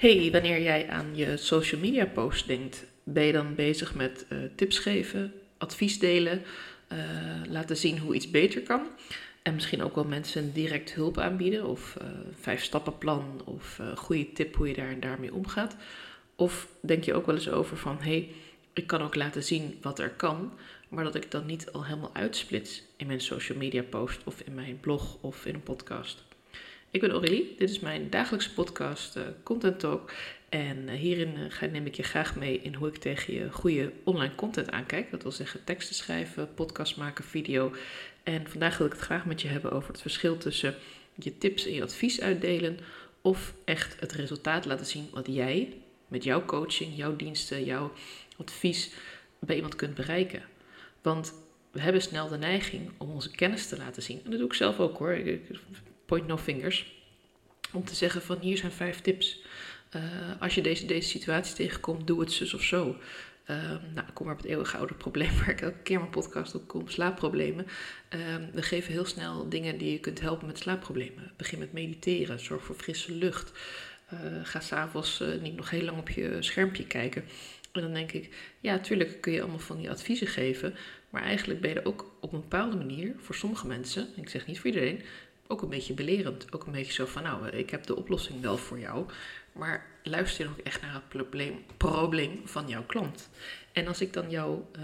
Hey, wanneer jij aan je social media post denkt, ben je dan bezig met uh, tips geven, advies delen, uh, laten zien hoe iets beter kan? En misschien ook wel mensen direct hulp aanbieden, of uh, vijf stappenplan, of goede tip hoe je daar en daarmee omgaat. Of denk je ook wel eens over van, hey, ik kan ook laten zien wat er kan, maar dat ik dan niet al helemaal uitsplits in mijn social media post of in mijn blog of in een podcast. Ik ben Aurélie, dit is mijn dagelijkse podcast uh, Content Talk. En uh, hierin uh, neem ik je graag mee in hoe ik tegen je goede online content aankijk. Dat wil zeggen teksten schrijven, podcast maken, video. En vandaag wil ik het graag met je hebben over het verschil tussen je tips en je advies uitdelen. Of echt het resultaat laten zien wat jij met jouw coaching, jouw diensten, jouw advies bij iemand kunt bereiken. Want we hebben snel de neiging om onze kennis te laten zien. En dat doe ik zelf ook hoor. Ik, point no fingers. Om te zeggen van hier zijn vijf tips. Uh, als je deze, deze situatie tegenkomt, doe het zus of zo. Uh, nou, kom maar op het eeuwige oude probleem waar ik elke keer mijn podcast op kom, slaapproblemen. Uh, we geven heel snel dingen die je kunt helpen met slaapproblemen. Begin met mediteren, zorg voor frisse lucht. Uh, ga s'avonds uh, niet nog heel lang op je schermpje kijken. En dan denk ik, ja, tuurlijk kun je allemaal van die adviezen geven. Maar eigenlijk ben je er ook op een bepaalde manier voor sommige mensen, ik zeg niet voor iedereen, ook een beetje belerend. Ook een beetje zo van, nou, ik heb de oplossing wel voor jou. Maar luister ook echt naar het probleem, probleem van jouw klant. En als ik dan jouw uh,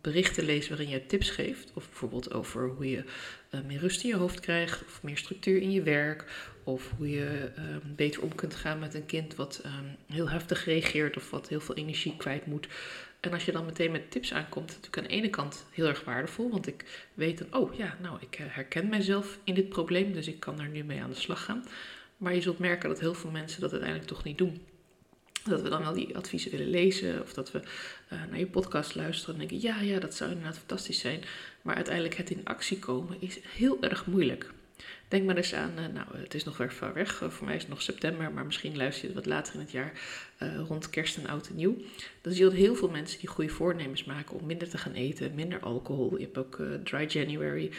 berichten lees waarin je tips geeft, of bijvoorbeeld over hoe je uh, meer rust in je hoofd krijgt, of meer structuur in je werk, of hoe je uh, beter om kunt gaan met een kind wat ehm, heel heftig reageert of wat heel veel energie kwijt moet, en als je dan meteen met tips aankomt, natuurlijk aan de ene kant heel erg waardevol. Want ik weet dan, oh ja, nou, ik eh, herken mijzelf in dit probleem, dus ik kan daar nu mee aan de slag gaan. Maar je zult merken dat heel veel mensen dat uiteindelijk toch niet doen. Dat we dan wel die adviezen willen lezen of dat we uh, naar je podcast luisteren en denken, ja, ja, dat zou inderdaad fantastisch zijn. Maar uiteindelijk het in actie komen is heel erg moeilijk. Denk maar eens aan, uh, nou, het is nog weer ver weg. Uh, voor mij is het nog september, maar misschien luister je het wat later in het jaar, uh, rond kerst en oud en nieuw. Dan zie je dat heel veel mensen die goede voornemens maken om minder te gaan eten, minder alcohol. Je hebt ook dry January,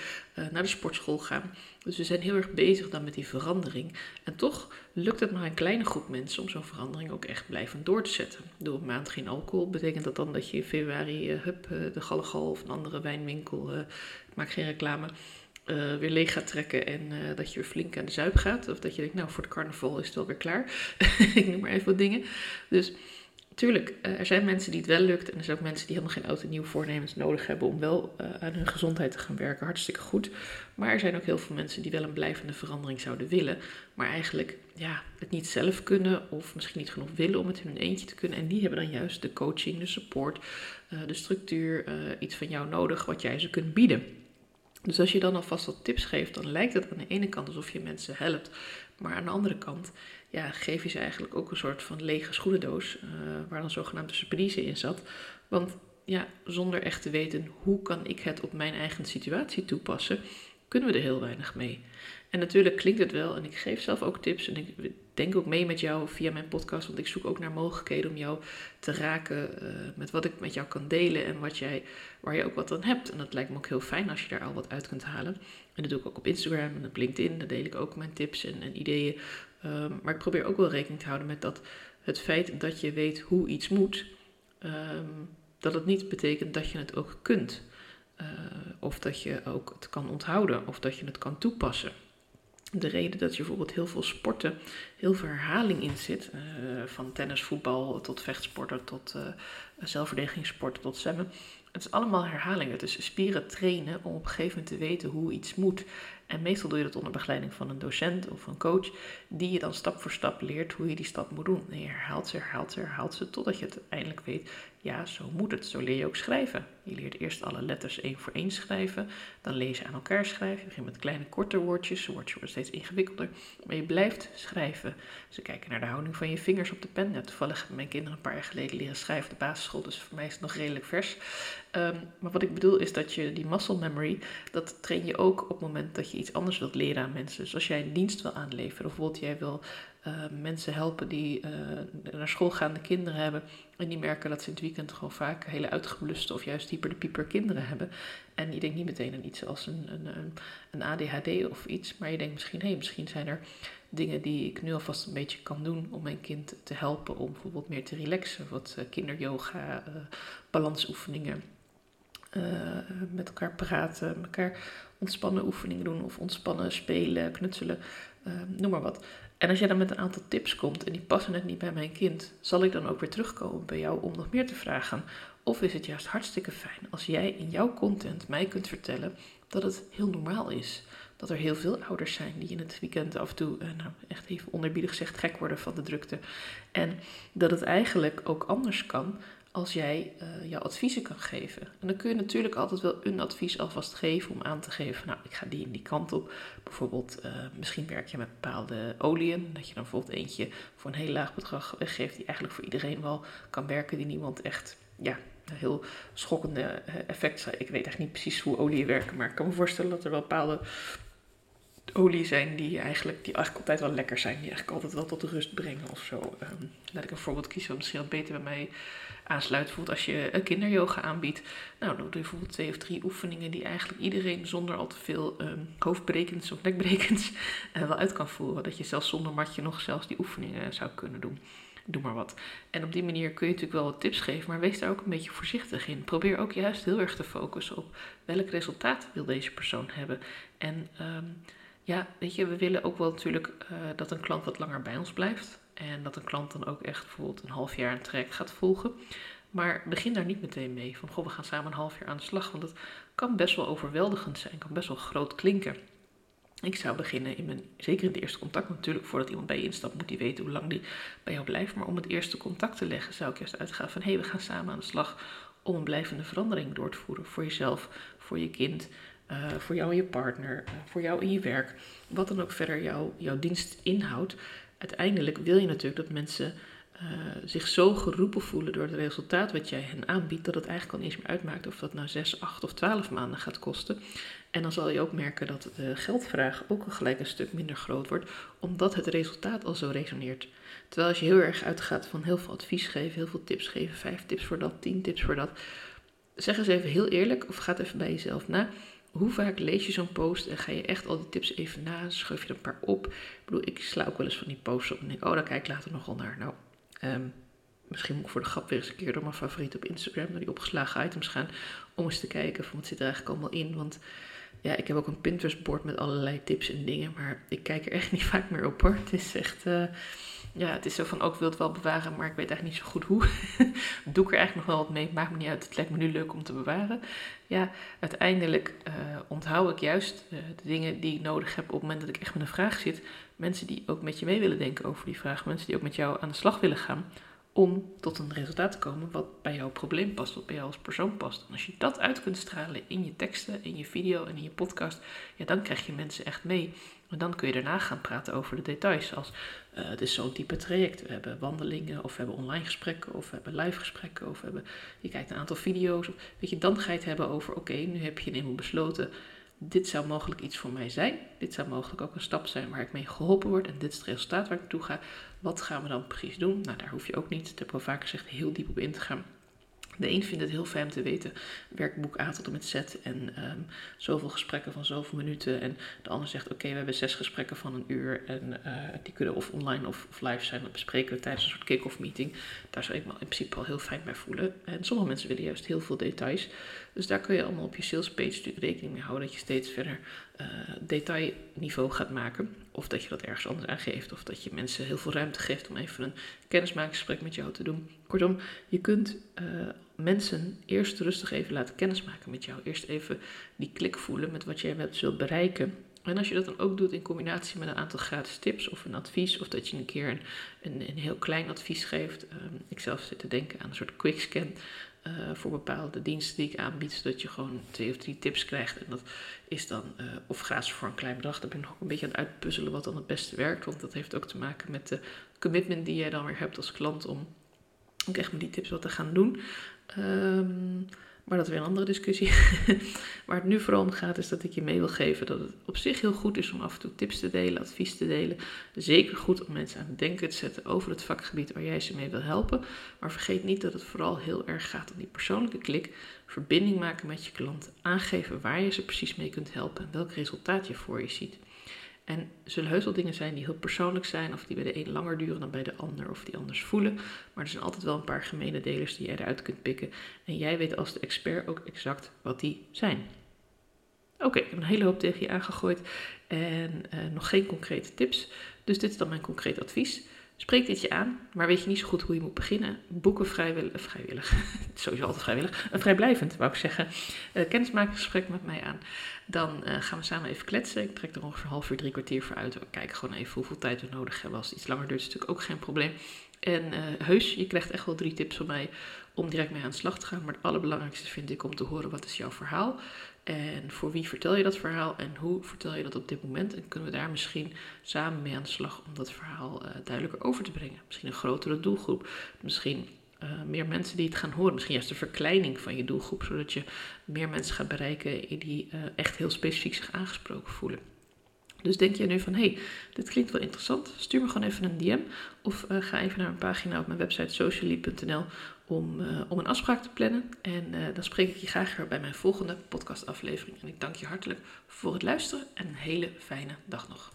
naar de sportschool gaan. Dus we zijn heel erg bezig dan met die verandering. En toch lukt het maar een kleine groep mensen om zo'n verandering ook echt blijvend door te zetten. Door een maand geen alcohol betekent dat dan dat je in februari, hup, de Gallegal of een andere wijnwinkel, maak geen reclame uh, weer leeg gaat trekken en uh, dat je weer flink aan de zuip gaat. Of dat je denkt, nou voor het carnaval is het wel weer klaar. ik noem maar even wat dingen. Dus tuurlijk, uh, er zijn mensen die het wel lukt. En er zijn ook mensen die helemaal geen oude nieuwe voornemens nodig hebben om wel aan hun gezondheid te gaan werken. Hartstikke goed. Maar er zijn ook heel veel mensen die wel een blijvende verandering zouden willen. Maar eigenlijk ja, het niet zelf kunnen of misschien niet genoeg willen om het in hun eentje te kunnen. En die hebben dan juist de coaching, de support, de structuur, iets van jou nodig wat jij ze kunt bieden. Dus als je dan alvast wat tips geeft, dan lijkt het aan de ene kant alsof je mensen helpt. Maar aan de andere kant ja, geef je ze eigenlijk ook een soort van lege schoenendoos. Uh, waar dan zogenaamde surprise in zat. Want ja, zonder echt te weten hoe kan ik het op mijn eigen situatie toepassen, kunnen we er heel weinig mee. En natuurlijk klinkt het wel, en ik geef zelf ook tips en ik denk ook mee met jou via mijn podcast, want ik zoek ook naar mogelijkheden om jou te raken uh, met wat ik met jou kan delen en wat jij, waar je ook wat aan hebt. En dat lijkt me ook heel fijn als je daar al wat uit kunt halen. En dat doe ik ook op Instagram en op LinkedIn, daar deel ik ook mijn tips en, en ideeën. Um, maar ik probeer ook wel rekening te houden met dat het feit dat je weet hoe iets moet, um, dat het niet betekent dat je het ook kunt. Uh, of dat je ook het kan onthouden of dat je het kan toepassen de reden dat je bijvoorbeeld heel veel sporten, heel veel herhaling in zit. Uh, van tennis, voetbal tot vechtsporten, tot uh, zelfverdedigingssporten, tot zwemmen. Het is allemaal herhaling. Het is spieren trainen om op een gegeven moment te weten hoe iets moet. En meestal doe je dat onder begeleiding van een docent of een coach, die je dan stap voor stap leert hoe je die stap moet doen. En je herhaalt ze, herhaalt ze, herhaalt ze, totdat je het eindelijk weet, ja, zo moet het. Zo leer je ook schrijven. Je leert eerst alle letters één voor één schrijven, dan lees je aan elkaar schrijven. Je begint met kleine korte woordjes, woordjes worden steeds ingewikkelder, maar je blijft schrijven. Ze kijken naar de houding van je vingers op de pen. Ja, toevallig hebben mijn kinderen een paar jaar geleden leren schrijven op de basisschool, dus voor mij is het nog redelijk vers. Um, maar wat ik bedoel is dat je die muscle memory, dat train je ook op het moment dat je iets anders wilt leren aan mensen. Dus als jij een dienst wil aanleveren, of bijvoorbeeld jij wil uh, mensen helpen die uh, naar school gaande kinderen hebben en die merken dat ze in het weekend gewoon vaak hele uitgebluste of juist dieper de pieper kinderen hebben. En je denkt niet meteen aan iets als een, een, een ADHD of iets, maar je denkt misschien, hé, hey, misschien zijn er dingen die ik nu alvast een beetje kan doen om mijn kind te helpen om bijvoorbeeld meer te relaxen. Wat kinderyoga, balansoefeningen, met elkaar praten, elkaar ontspannen oefeningen doen of ontspannen spelen, knutselen, noem maar wat. En als jij dan met een aantal tips komt en die passen net niet bij mijn kind, zal ik dan ook weer terugkomen bij jou om nog meer te vragen? Of is het juist hartstikke fijn als jij in jouw content mij kunt vertellen dat het heel normaal is? Dat er heel veel ouders zijn die in het weekend af en toe, eh, nou echt even onderbiedig gezegd, gek worden van de drukte. En dat het eigenlijk ook anders kan als jij uh, jouw adviezen kan geven. En dan kun je natuurlijk altijd wel een advies alvast geven om aan te geven, nou, ik ga die in die kant op. Bijvoorbeeld, uh, misschien werk je met bepaalde oliën, dat je dan bijvoorbeeld eentje voor een heel laag bedrag weggeeft, die eigenlijk voor iedereen wel kan werken, die niemand echt, ja, een heel schokkende eh, effect. Ik weet eigenlijk niet precies hoe oliën werken, maar ik kan me voorstellen dat er wel bepaalde olie zijn die eigenlijk, die eigenlijk altijd wel lekker zijn. Die eigenlijk altijd wel tot rust brengen of zo. Um, laat ik een voorbeeld kiezen wat misschien wat beter bij mij aansluit. Bijvoorbeeld als je kinderyoga aanbiedt. Nou, doe je bijvoorbeeld twee of drie oefeningen die eigenlijk iedereen zonder al te veel um, hoofdbrekens of nekbrekens uh, wel uit kan voeren. Dat je zelfs zonder matje nog zelfs die oefeningen zou kunnen doen. Doe maar wat. En op die manier kun je natuurlijk wel wat tips geven, maar wees daar ook een beetje voorzichtig in. Probeer ook juist heel erg te focussen op welk resultaat wil deze persoon hebben. En um, ja, weet je, we willen ook wel natuurlijk uh, dat een klant wat langer bij ons blijft. En dat een klant dan ook echt bijvoorbeeld een half jaar een traject gaat volgen. Maar begin daar niet meteen mee. Van goh, we gaan samen een half jaar aan de slag. Want dat kan best wel overweldigend zijn, kan best wel groot klinken. Ik zou beginnen in mijn, zeker in het eerste contact natuurlijk, voordat iemand bij je instapt, moet hij weten hoe lang die bij jou blijft. Maar om het eerste contact te leggen, zou ik eerst uitgaan van hé, hey, we gaan samen aan de slag om een blijvende verandering door te voeren voor jezelf, voor je kind, uh, voor jou en je partner, uh, voor jou in je werk, wat dan ook verder jou, jouw dienst inhoudt. Uiteindelijk wil je natuurlijk dat mensen uh, zich zo geroepen voelen door het resultaat wat jij hen aanbiedt, dat het eigenlijk al niet eens meer uitmaakt of dat nou 6, 8 of 12 maanden gaat kosten. En dan zal je ook merken dat de geldvraag ook gelijk een stuk minder groot wordt, omdat het resultaat al zo resoneert. Terwijl als je heel erg uitgaat van heel veel advies geven, heel veel tips geven, 5 tips voor dat, 10 tips voor dat, zeg eens even heel eerlijk of ga even bij jezelf na hoe vaak lees je zo'n post en ga je echt al die tips even na? Schuf je er een paar op? Ik bedoel, ik sla ook wel eens van die posts op en denk, oh, daar kijk ik later nogal naar. Nou, um, misschien moet ik voor de grap weer eens een keer door mijn favoriet op Instagram, naar die opgeslagen items gaan, om eens te kijken van wat zit er eigenlijk allemaal in. Want ja, ik heb ook een Pinterest-bord met allerlei tips en dingen, maar ik kijk er echt niet vaak meer op hoor. Het is echt... Uh, ja, het is zo van ook oh, wil het wel bewaren, maar ik weet eigenlijk niet zo goed hoe. Doe ik er eigenlijk nog wel wat mee, maakt me niet uit. Het lijkt me nu leuk om te bewaren. Ja, uiteindelijk uh, onthoud ik juist uh, de dingen die ik nodig heb op het moment dat ik echt met een vraag zit. Mensen die ook met je mee willen denken over die vraag. Mensen die ook met jou aan de slag willen gaan. Om tot een resultaat te komen wat bij jouw probleem past, wat bij jou als persoon past. En als je dat uit kunt stralen in je teksten, in je video en in je podcast, ja, dan krijg je mensen echt mee. En dan kun je daarna gaan praten over de details. Als uh, het is zo'n type traject. We hebben wandelingen, of we hebben online gesprekken, of we hebben live gesprekken, of we hebben, je kijkt een aantal video's. Of, weet je, dan ga je het hebben over: oké, nu heb je eenmaal besloten. Dit zou mogelijk iets voor mij zijn. Dit zou mogelijk ook een stap zijn waar ik mee geholpen word. En dit is het resultaat waar ik naartoe ga. Wat gaan we dan precies doen? Nou, daar hoef je ook niet, dat heb al vaker gezegd, heel diep op in te gaan. De een vindt het heel fijn om te weten, werkboek A tot en met Z en um, zoveel gesprekken van zoveel minuten. En de ander zegt, oké, we hebben zes gesprekken van een uur en uh, die kunnen of online of, of, live zijn. Dat bespreken we tijdens een soort kick-off meeting. Daar zou ik me in principe al heel fijn bij voelen. En sommige mensen willen juist heel veel details. Dus daar kun je allemaal op je sales page natuurlijk rekening mee houden dat je steeds verder uh, detailniveau gaat maken. Of dat je dat ergens anders aangeeft. Of dat je mensen heel veel ruimte geeft om even een kennismakingsgesprek met jou te doen. Kortom, je kunt uh, mensen eerst rustig even laten kennismaken met jou. Eerst even die klik voelen met wat jij wilt bereiken. En als je dat dan ook doet in combinatie met een aantal gratis tips of een advies, of dat je een keer een, een, een heel klein advies geeft. Um, ik zelf zit te denken aan een soort quickscan uh, voor bepaalde diensten die ik aanbied, zodat je gewoon twee of drie tips krijgt. En dat is dan uh, of gratis voor een klein bedrag. Daar ben ik nog een beetje aan het uitpuzzelen wat dan het beste werkt. Want dat heeft ook te maken met de commitment die jij dan weer hebt als klant om ook echt met die tips wat te gaan doen. Um, maar dat is weer een andere discussie. Waar het nu vooral om gaat, is dat ik je mee wil geven dat het op zich heel goed is om af en toe tips te delen, advies te delen. Zeker goed om mensen aan het denken te zetten over het vakgebied waar jij ze mee wil helpen. Maar vergeet niet dat het vooral heel erg gaat om die persoonlijke klik. Verbinding maken met je klant. Aangeven waar je ze precies mee kunt helpen en welk resultaat je voor je ziet. En er zullen heus wel dingen zijn die heel persoonlijk zijn, of die bij de een langer duren dan bij de ander, of die anders voelen. Maar er zijn altijd wel een paar gemene delers die jij eruit kunt pikken. En jij weet als de expert ook exact wat die zijn. Oké, ik heb een hele hoop tegen je aangegooid en uh, nog geen concrete tips. Dus dit is dan mijn concreet advies. Spreek dit je aan, maar weet je niet zo goed hoe je moet beginnen? Boeken vrijwillig, eh, sowieso altijd vrijwillig, een vrijblijvend wou ik zeggen. Uh, kennismakingsgesprek met mij aan. Dan gaan we samen even kletsen. Ik trek er ongeveer een half uur, drie kwartier voor uit. We kijken gewoon even hoeveel tijd we nodig hebben. Als iets langer duurt is natuurlijk ook geen probleem. En heus, je krijgt echt wel drie tips van mij om direct mee aan de slag te gaan. Maar het allerbelangrijkste vind ik om te horen wat is jouw verhaal. En voor wie vertel je dat verhaal en hoe vertel je dat op dit moment? En kunnen we daar misschien samen mee aan de slag om dat verhaal uh, duidelijker over te brengen? Misschien een grotere doelgroep, misschien uh, meer mensen die het gaan horen. Misschien juist de verkleining van je doelgroep, zodat je meer mensen gaat bereiken die uh, echt heel specifiek zich aangesproken voelen. Dus denk je nu van, hey, dit klinkt wel interessant, stuur me gewoon even een DM of ga even naar mijn pagina op mijn website socially.nl om, uh, om een afspraak te plannen. En uh, dan spreek ik je graag weer bij mijn volgende podcastaflevering. En ik dank je hartelijk voor het luisteren en een hele fijne dag nog.